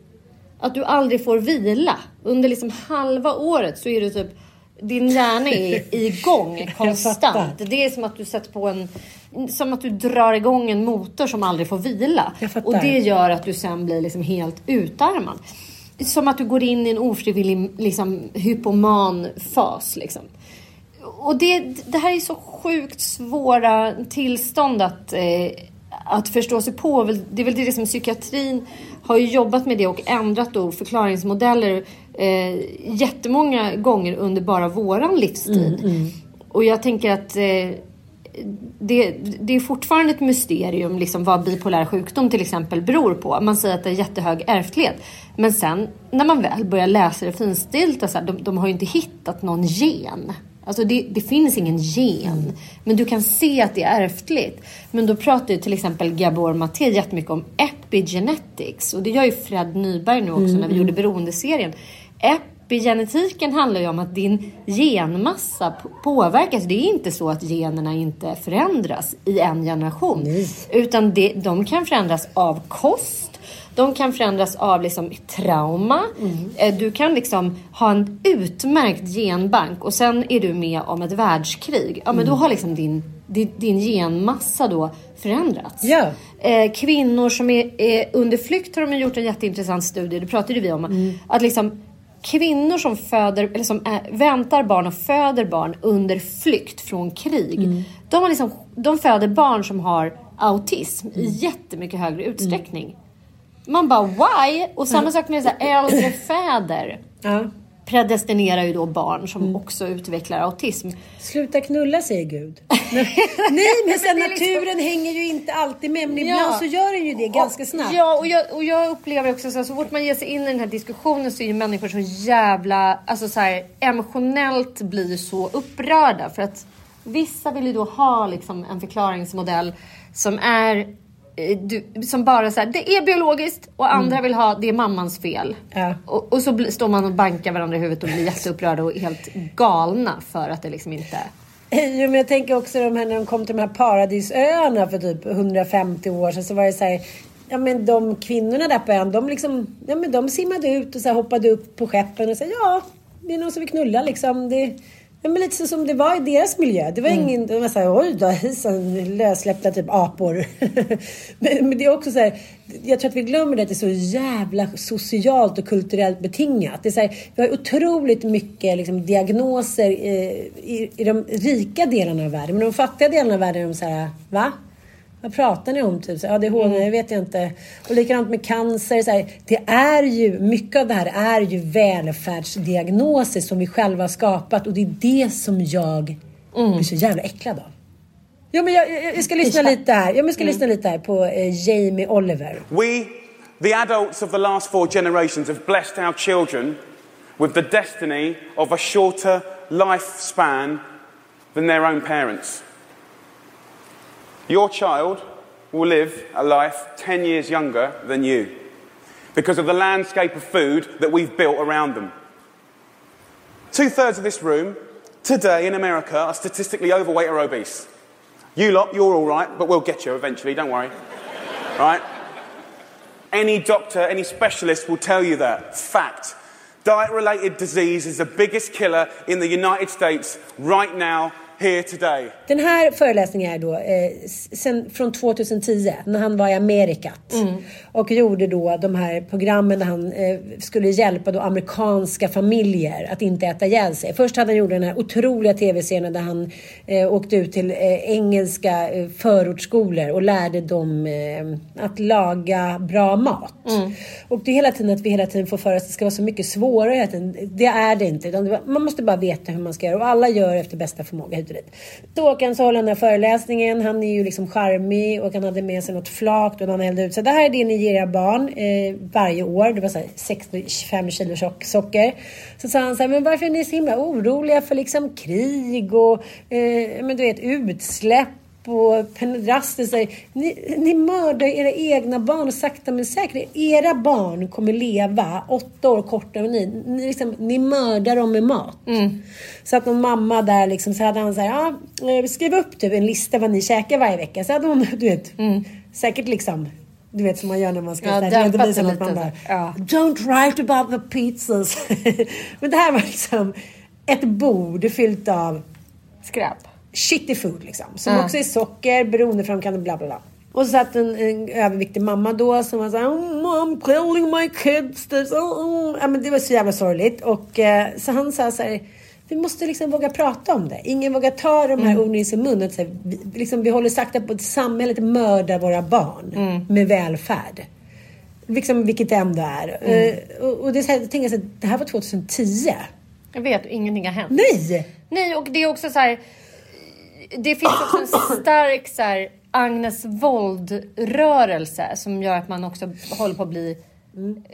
Att du aldrig får vila. Under liksom halva året så är det typ din hjärna är igång konstant. Det är som att du sätter på en... Som att du drar igång en motor som aldrig får vila. Och det gör att du sen blir liksom helt utarmad. Som att du går in i en ofrivillig liksom, hypoman fas. Liksom. Och det, det här är så sjukt svåra tillstånd att, eh, att förstå sig på. Det är väl det som psykiatrin har ju jobbat med det och ändrat då förklaringsmodeller eh, jättemånga gånger under bara våran livstid. Och jag tänker att eh, det, det är fortfarande ett mysterium liksom vad bipolär sjukdom till exempel beror på. Man säger att det är jättehög ärftlighet. Men sen när man väl börjar läsa det finstilta, så här, de, de har ju inte hittat någon gen. Alltså det, det finns ingen gen. Men du kan se att det är ärftligt. Men då pratar ju till exempel Gabor Maté jättemycket om epigenetics. Och det gör ju Fred Nyberg nu också när vi gjorde beroendeserien. Epigenetiken handlar ju om att din genmassa påverkas. Det är inte så att generna inte förändras i en generation. Utan det, de kan förändras av kost. De kan förändras av liksom trauma. Eh, Du kan liksom ha en utmärkt genbank och sen är du med om ett världskrig. Ja, men då har liksom din, din, din genmassa då förändrats. Eh, kvinnor som är, är under flykt har de gjort en jätteintressant studie. Det pratade vi om. Att liksom kvinnor som föder, eller som är, väntar barn och föder barn under flykt från krig. De, har liksom, de föder barn som har autism i jättemycket högre utsträckning. Man bara why? Och samma sak med så äldre fäder. Ja. Predestinerar ju då barn som också utvecklar autism. Sluta knulla säger Gud. Nej men sen liksom- naturen hänger ju inte alltid med men ibland så gör den ju det ganska snabbt. Ja, och jag, och jag upplever också så, här, så fort man ger sig in i den här diskussionen så är ju människor så jävla, alltså så här, emotionellt blir så upprörda för att vissa vill ju då ha liksom en förklaringsmodell som är du, som bara så här, det är biologiskt och andra vill ha, det är mammans fel. Ja. Och, och så bli, står man och bankar varandra i huvudet och blir jätteupprörda och helt galna för att det liksom inte... Jo, men jag tänker också de här, när de kom till de här paradisöarna för typ 150 år sedan så var det så här, ja men de kvinnorna där på ön, de liksom, ja men de simmade ut och så hoppade upp på skeppen och sa ja, det är någon som vill knulla liksom. Det, men lite så som det var i deras miljö. Det var ingen, det var så här, oj då, hejsan, lössläppta typ apor. men, men det är också så här, jag tror att vi glömmer det att det är så jävla socialt och kulturellt betingat. Det är så här, vi har otroligt mycket liksom, diagnoser eh, i, i de rika delarna av världen. Men de fattiga delarna av världen är de så här, va? Vad pratar ni om? Typ? Så, ADHD, det vet jag inte. Och likadant med cancer. Så här, det är ju, mycket av det här är ju välfärdsdiagnoser som vi själva har skapat. Och det är det som jag blir så jävla äcklad av. Ja, men jag, jag, jag ska lyssna lite här. Jag ska lyssna lite här på eh, Jamie Oliver. We, the adults of the last four generations, have blessed our children with the destiny of a shorter lifespan than their own parents. Your child will live a life 10 years younger than you because of the landscape of food that we've built around them. Two thirds of this room today in America are statistically overweight or obese. You lot, you're all right, but we'll get you eventually, don't worry. right? Any doctor, any specialist will tell you that. Fact. Diet related disease is the biggest killer in the United States right now, here today. Den här föreläsningen är då eh, sen, från 2010 när han var i Amerikat och gjorde då de här programmen där han eh, skulle hjälpa då amerikanska familjer att inte äta ihjäl sig. Först hade han gjort den här otroliga tv-serien där han eh, åkte ut till eh, engelska eh, förortsskolor och lärde dem eh, att laga bra mat. Och det är hela tiden att vi hela tiden får för oss att det ska vara så mycket svårare. Det är det inte. Utan det, man måste bara veta hur man ska göra och alla gör efter bästa förmåga och dit. Så åker han så håller han den här föreläsningen. Han är ju liksom charmig och han hade med sig något flak och han hällde ut. Så det här är det ni ger era barn eh, varje år. Det var så här 65 kilo socker. Så sa han så här, men varför är ni så himla oroliga för liksom krig och eh, men du vet utsläpp och penedraster säger ni, ni mördar era egna barn och sakta men säkert. Era barn kommer leva åtta år kortare än ni. Ni, liksom, ni mördar dem med mat. Så att någon mamma där liksom, så hade han så här, ja, eh, skriv upp typ en lista vad ni käkar varje vecka. Så hade hon, du vet, säkert liksom du vet som man gör när man ska Ja, redovisa något. Man bara, Ja. Don't write about the pizzas. Men det här var liksom ett bord fyllt av Skräp. Shitty food liksom. Som Ja. också är socker, beroendeframkallande, bla bla bla. Och så satt en, en överviktig mamma då som var såhär oh, Mom telling my kids this. Oh, oh. Ja, men det var så jävla sorgligt. Och eh, så han sa så här. Vi måste liksom våga prata om det. Ingen vågar ta de här orden i sin mun. Att, så här, vi, liksom, vi håller sakta på att samhället mördar våra barn med välfärd. Liksom, vilket det ändå är. Eh, och, och det är så här, jag tänker så här, det här var 2010. Jag vet, ingenting har hänt. Nej! Nej, och det är också så här. Det finns också en stark så här, Agnes Wold-rörelse som gör att man också håller på att bli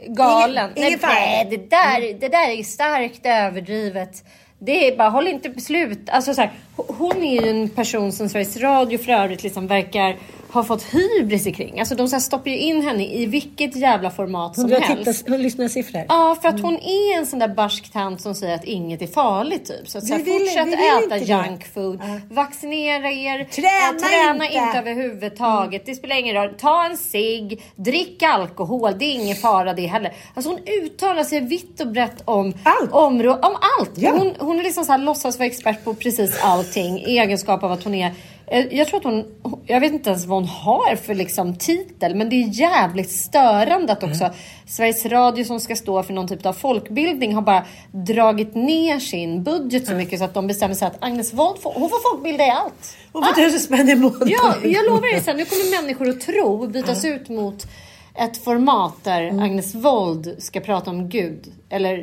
galen. Ingen- ingen Nej, det, där, det där är starkt överdrivet. Det är bara, håll inte på slut. Alltså, så här, ho- hon är ju en person som Sveriges Radio för övrigt liksom verkar ha fått hybris kring. Alltså de så stoppar ju in henne i vilket jävla format som 100 helst. tittar, lyssnarsiffror. Ja, för att hon är en sån där barsk tant som säger att inget är farligt typ. Så, att, så här, Vi vill- fortsätt vi äta junk food. Vaccinera er. Träna träna inte. inte. överhuvudtaget. Det spelar ingen roll. Ta en cigg. Drick alkohol. Det är ingen fara det heller. Alltså hon uttalar sig vitt och brett om Allt. områ- om allt. Ja. Hon, hon är liksom så här, låtsas vara expert på precis allting i egenskap av att hon är Jag tror att hon, jag vet inte ens vad hon har för liksom titel, men det är jävligt störande att också Sveriges Radio som ska stå för någon typ av folkbildning har bara dragit ner sin budget så mycket så att de bestämmer sig att Agnes Wold får, hon får folkbilda i allt. Hon får tusen spänn i månaden. Ja, jag lovar dig sen. Nu kommer människor att tro bytas ut mot ett format där Mm. Agnes Wold ska prata om Gud. Eller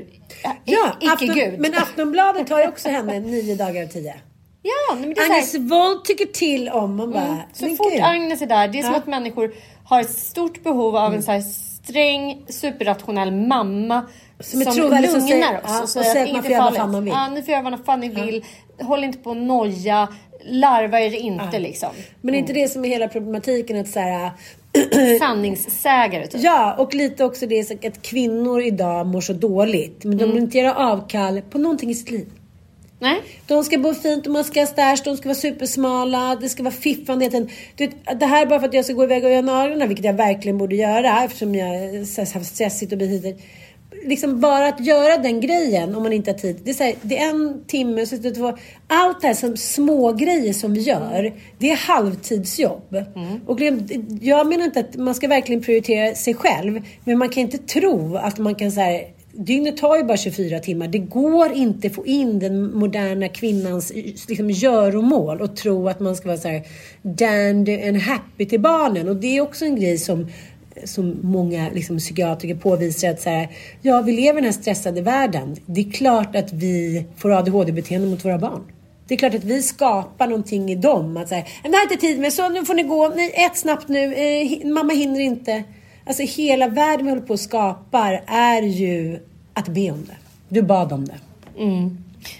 äh, Ja, icke Afton, Gud. men Aftonbladet har ju också henne nio dagar av tio. Ja, men det är så här- Agnes Wold tycker till om, man bara... Mm. Så fort gud. Agnes är där, det är som Ja. att människor har ett stort behov av en så här sträng, superrationell mamma Som är trovärdig, som lugnar oss ja, och och säger att att man får göra vad fan man vill. Ja, ni får göra vad fan ni vill. Håll inte på att noja. Larva er inte liksom. Men är inte det som är hela problematiken att så här, Sanningssägare typ. Ja, och lite också det att kvinnor idag mår så dåligt. Men de Mm. vill inte göra avkall på någonting i sitt liv. Nej? De ska bo fint, och man ska ha stash, de ska vara supersmala, det ska vara fiffande. Du vet, Det här är bara för att jag ska gå iväg och göra naglarna, vilket jag verkligen borde göra eftersom jag här, haft stressigt och hit. Liksom bara att göra den grejen om man inte har tid. Det är, så här, det är en timme, så det var, allt det här som små grejer som vi gör, det är halvtidsjobb. Och det- jag menar inte att man ska verkligen prioritera sig själv, men man kan inte tro att man kan så här, Dygnet tar ju bara 24 timmar. Det går inte att få in den moderna kvinnans liksom, göromål och tro att man ska vara så här dandy and happy till barnen. Och det är också en grej som, som många liksom, psykiatriker påvisar att så här, ja, vi lever i den här stressade världen. Det är klart att vi får ADHD-beteende mot våra barn. Det är klart att vi skapar någonting i dem. Att säga, det här är inte tid med, så nu får ni gå. Nej, ät snabbt nu. Eh, mamma hinner inte. Alltså hela världen vi håller på och skapar är ju att be om det. Du bad om det. Mm.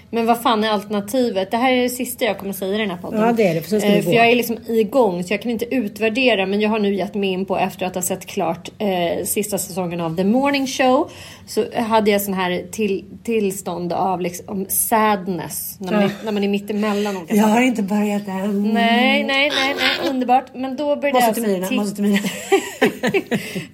Men vad fan är alternativet? Det här är det sista jag kommer säga i den här podden. Ja, det är det, för sen ska Eh, för gå. jag är liksom igång så jag kan inte utvärdera. Men jag har nu gett mig in på efter att ha sett klart eh, sista säsongen av The Morning Show. Så hade jag sån här till, tillstånd av liksom sadness. När man, är, när man är mitt emellan olika Jag har inte börjat än. Nej, nej, nej, nej, underbart. Men då började Måste jag till Myrorna, ti- måste till Myrorna.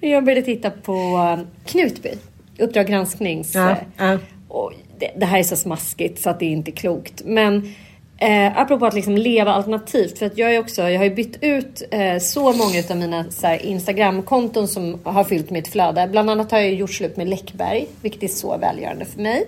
jag började titta på eh, Knutby. Uppdrag gransknings. Ja, ja. och det, det här är så smaskigt så att det är inte klokt. Men eh, apropå att liksom leva alternativt. För att jag, är också, jag har ju bytt ut eh, så många av mina Instagram-konton som har fyllt mitt flöde. Bland annat har jag gjort slut med Läckberg. Vilket är så välgörande för mig.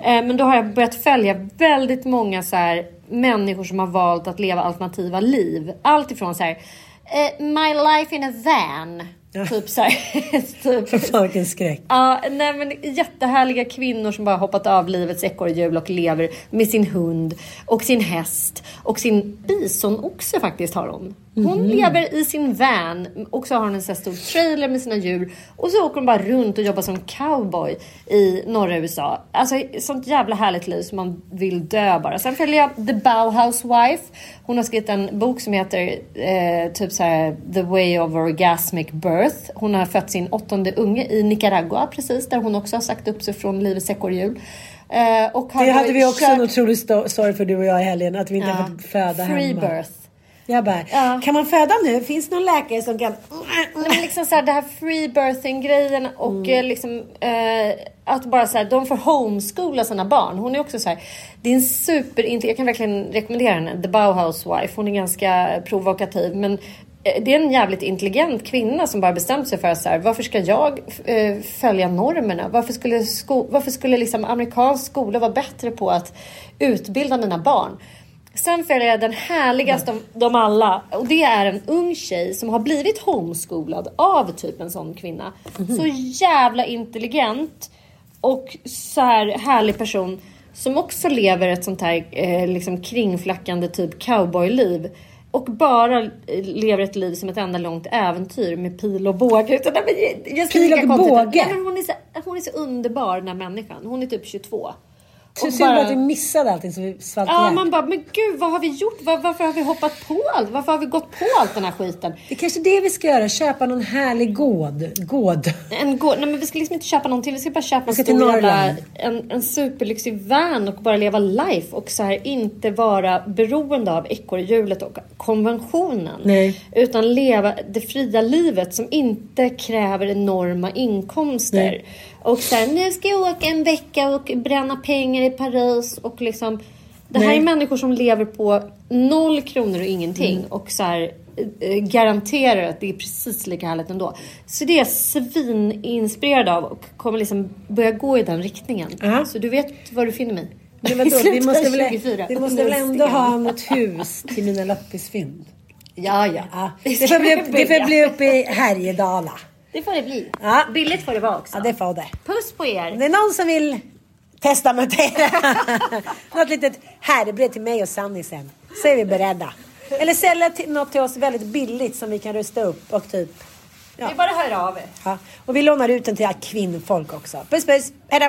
Eh, men då har jag börjat följa väldigt många så här, människor som har valt att leva alternativa liv. Allt ifrån så här. Eh, my life in a van. Typ så här. typ, För fan vilken skräck. Ja, nej men jättehärliga kvinnor som bara hoppat av livets ekorrhjul och lever med sin hund och sin häst och sin bisonoxe faktiskt har hon. Hon Mhm. lever i sin van och så har hon en sån här stor trailer med sina djur och så åker hon bara runt och jobbar som cowboy i norra USA. Alltså sånt jävla härligt liv som man vill dö bara. Sen följer jag The Bauhaus Wife. Hon har skrivit en bok som heter eh, typ så här The Way of Orgasmic Birth. Hon har fött sin åttonde unge i Nicaragua precis där hon också har sagt upp sig från livets ekorrhjul. Eh, Det hade vi också kört- en otrolig sto- story för du och jag i helgen. Att vi inte Ja. har fått föda Free hemma. birth. Jag bara, Ja. kan man föda nu? Finns det någon läkare som kan... Nej, men liksom så här, det här free birthing grejen och eh, liksom eh, att bara så här, de får homeschoola sina barn. Hon är också så här, det är en super, jag kan verkligen rekommendera henne, The Bauhaus Wife. Hon är ganska provokativ men eh, det är en jävligt intelligent kvinna som bara bestämt sig för att så här, varför ska jag eh, följa normerna? Varför skulle, sko- varför skulle liksom amerikansk skola vara bättre på att utbilda mina barn? Sen följer jag den härligaste av dem alla. Och det är en ung tjej som har blivit homeschoolad av typ en sån kvinna. Så jävla intelligent och så här härlig person. Som också lever ett sånt här eh, liksom kringflackande typ cowboyliv. Och bara eh, lever ett liv som ett enda långt äventyr med pil och båge. Utan, nej, men jag- Pil och båge? Men hon, är så, hon är så underbar den här människan. Hon är typ 22. Så synd bara- att vi missade allting så vi svalt Ja, ihjäl. man bara, men gud vad har vi gjort? Var, varför har vi hoppat på allt? Varför har vi gått på allt den här skiten? Det är kanske det vi ska göra. Köpa någon härlig gård. Gård. En gå- Nej, men vi ska liksom inte köpa någonting. Vi ska bara köpa en stor jävla, en, en superlyxig van och bara leva life och så här inte vara beroende av ekorrhjulet och konventionen. Nej. Utan leva det fria livet som inte kräver enorma inkomster. Nej. Och här, nu ska jag åka en vecka och bränna pengar i Paris och liksom Det här Nej. är människor som lever på noll kronor och ingenting Mm. och så här, eh, garanterar att det är precis lika härligt ändå. Så det är jag svininspirerad av och kommer liksom börja gå i den riktningen. Ja. Så du vet vad du finner mig. Men vadå, vi måste väl, 24. vi måste väl ändå ha något hus till mina loppisfynd? Ja, ja. Ja, Det får det bli uppe i Härjedala. Det får det bli. Ja. Billigt får det vara också. Ja, det får det. Puss på er. Om det är någon som vill testamentera något litet härbrev till mig och Sanni sen, så är vi beredda. Eller sälja till, något till oss väldigt billigt som vi kan rusta upp och typ... Det är bara höra av er. Ja. Och vi lånar ut den till kvinnfolk också. Puss puss, hejdå!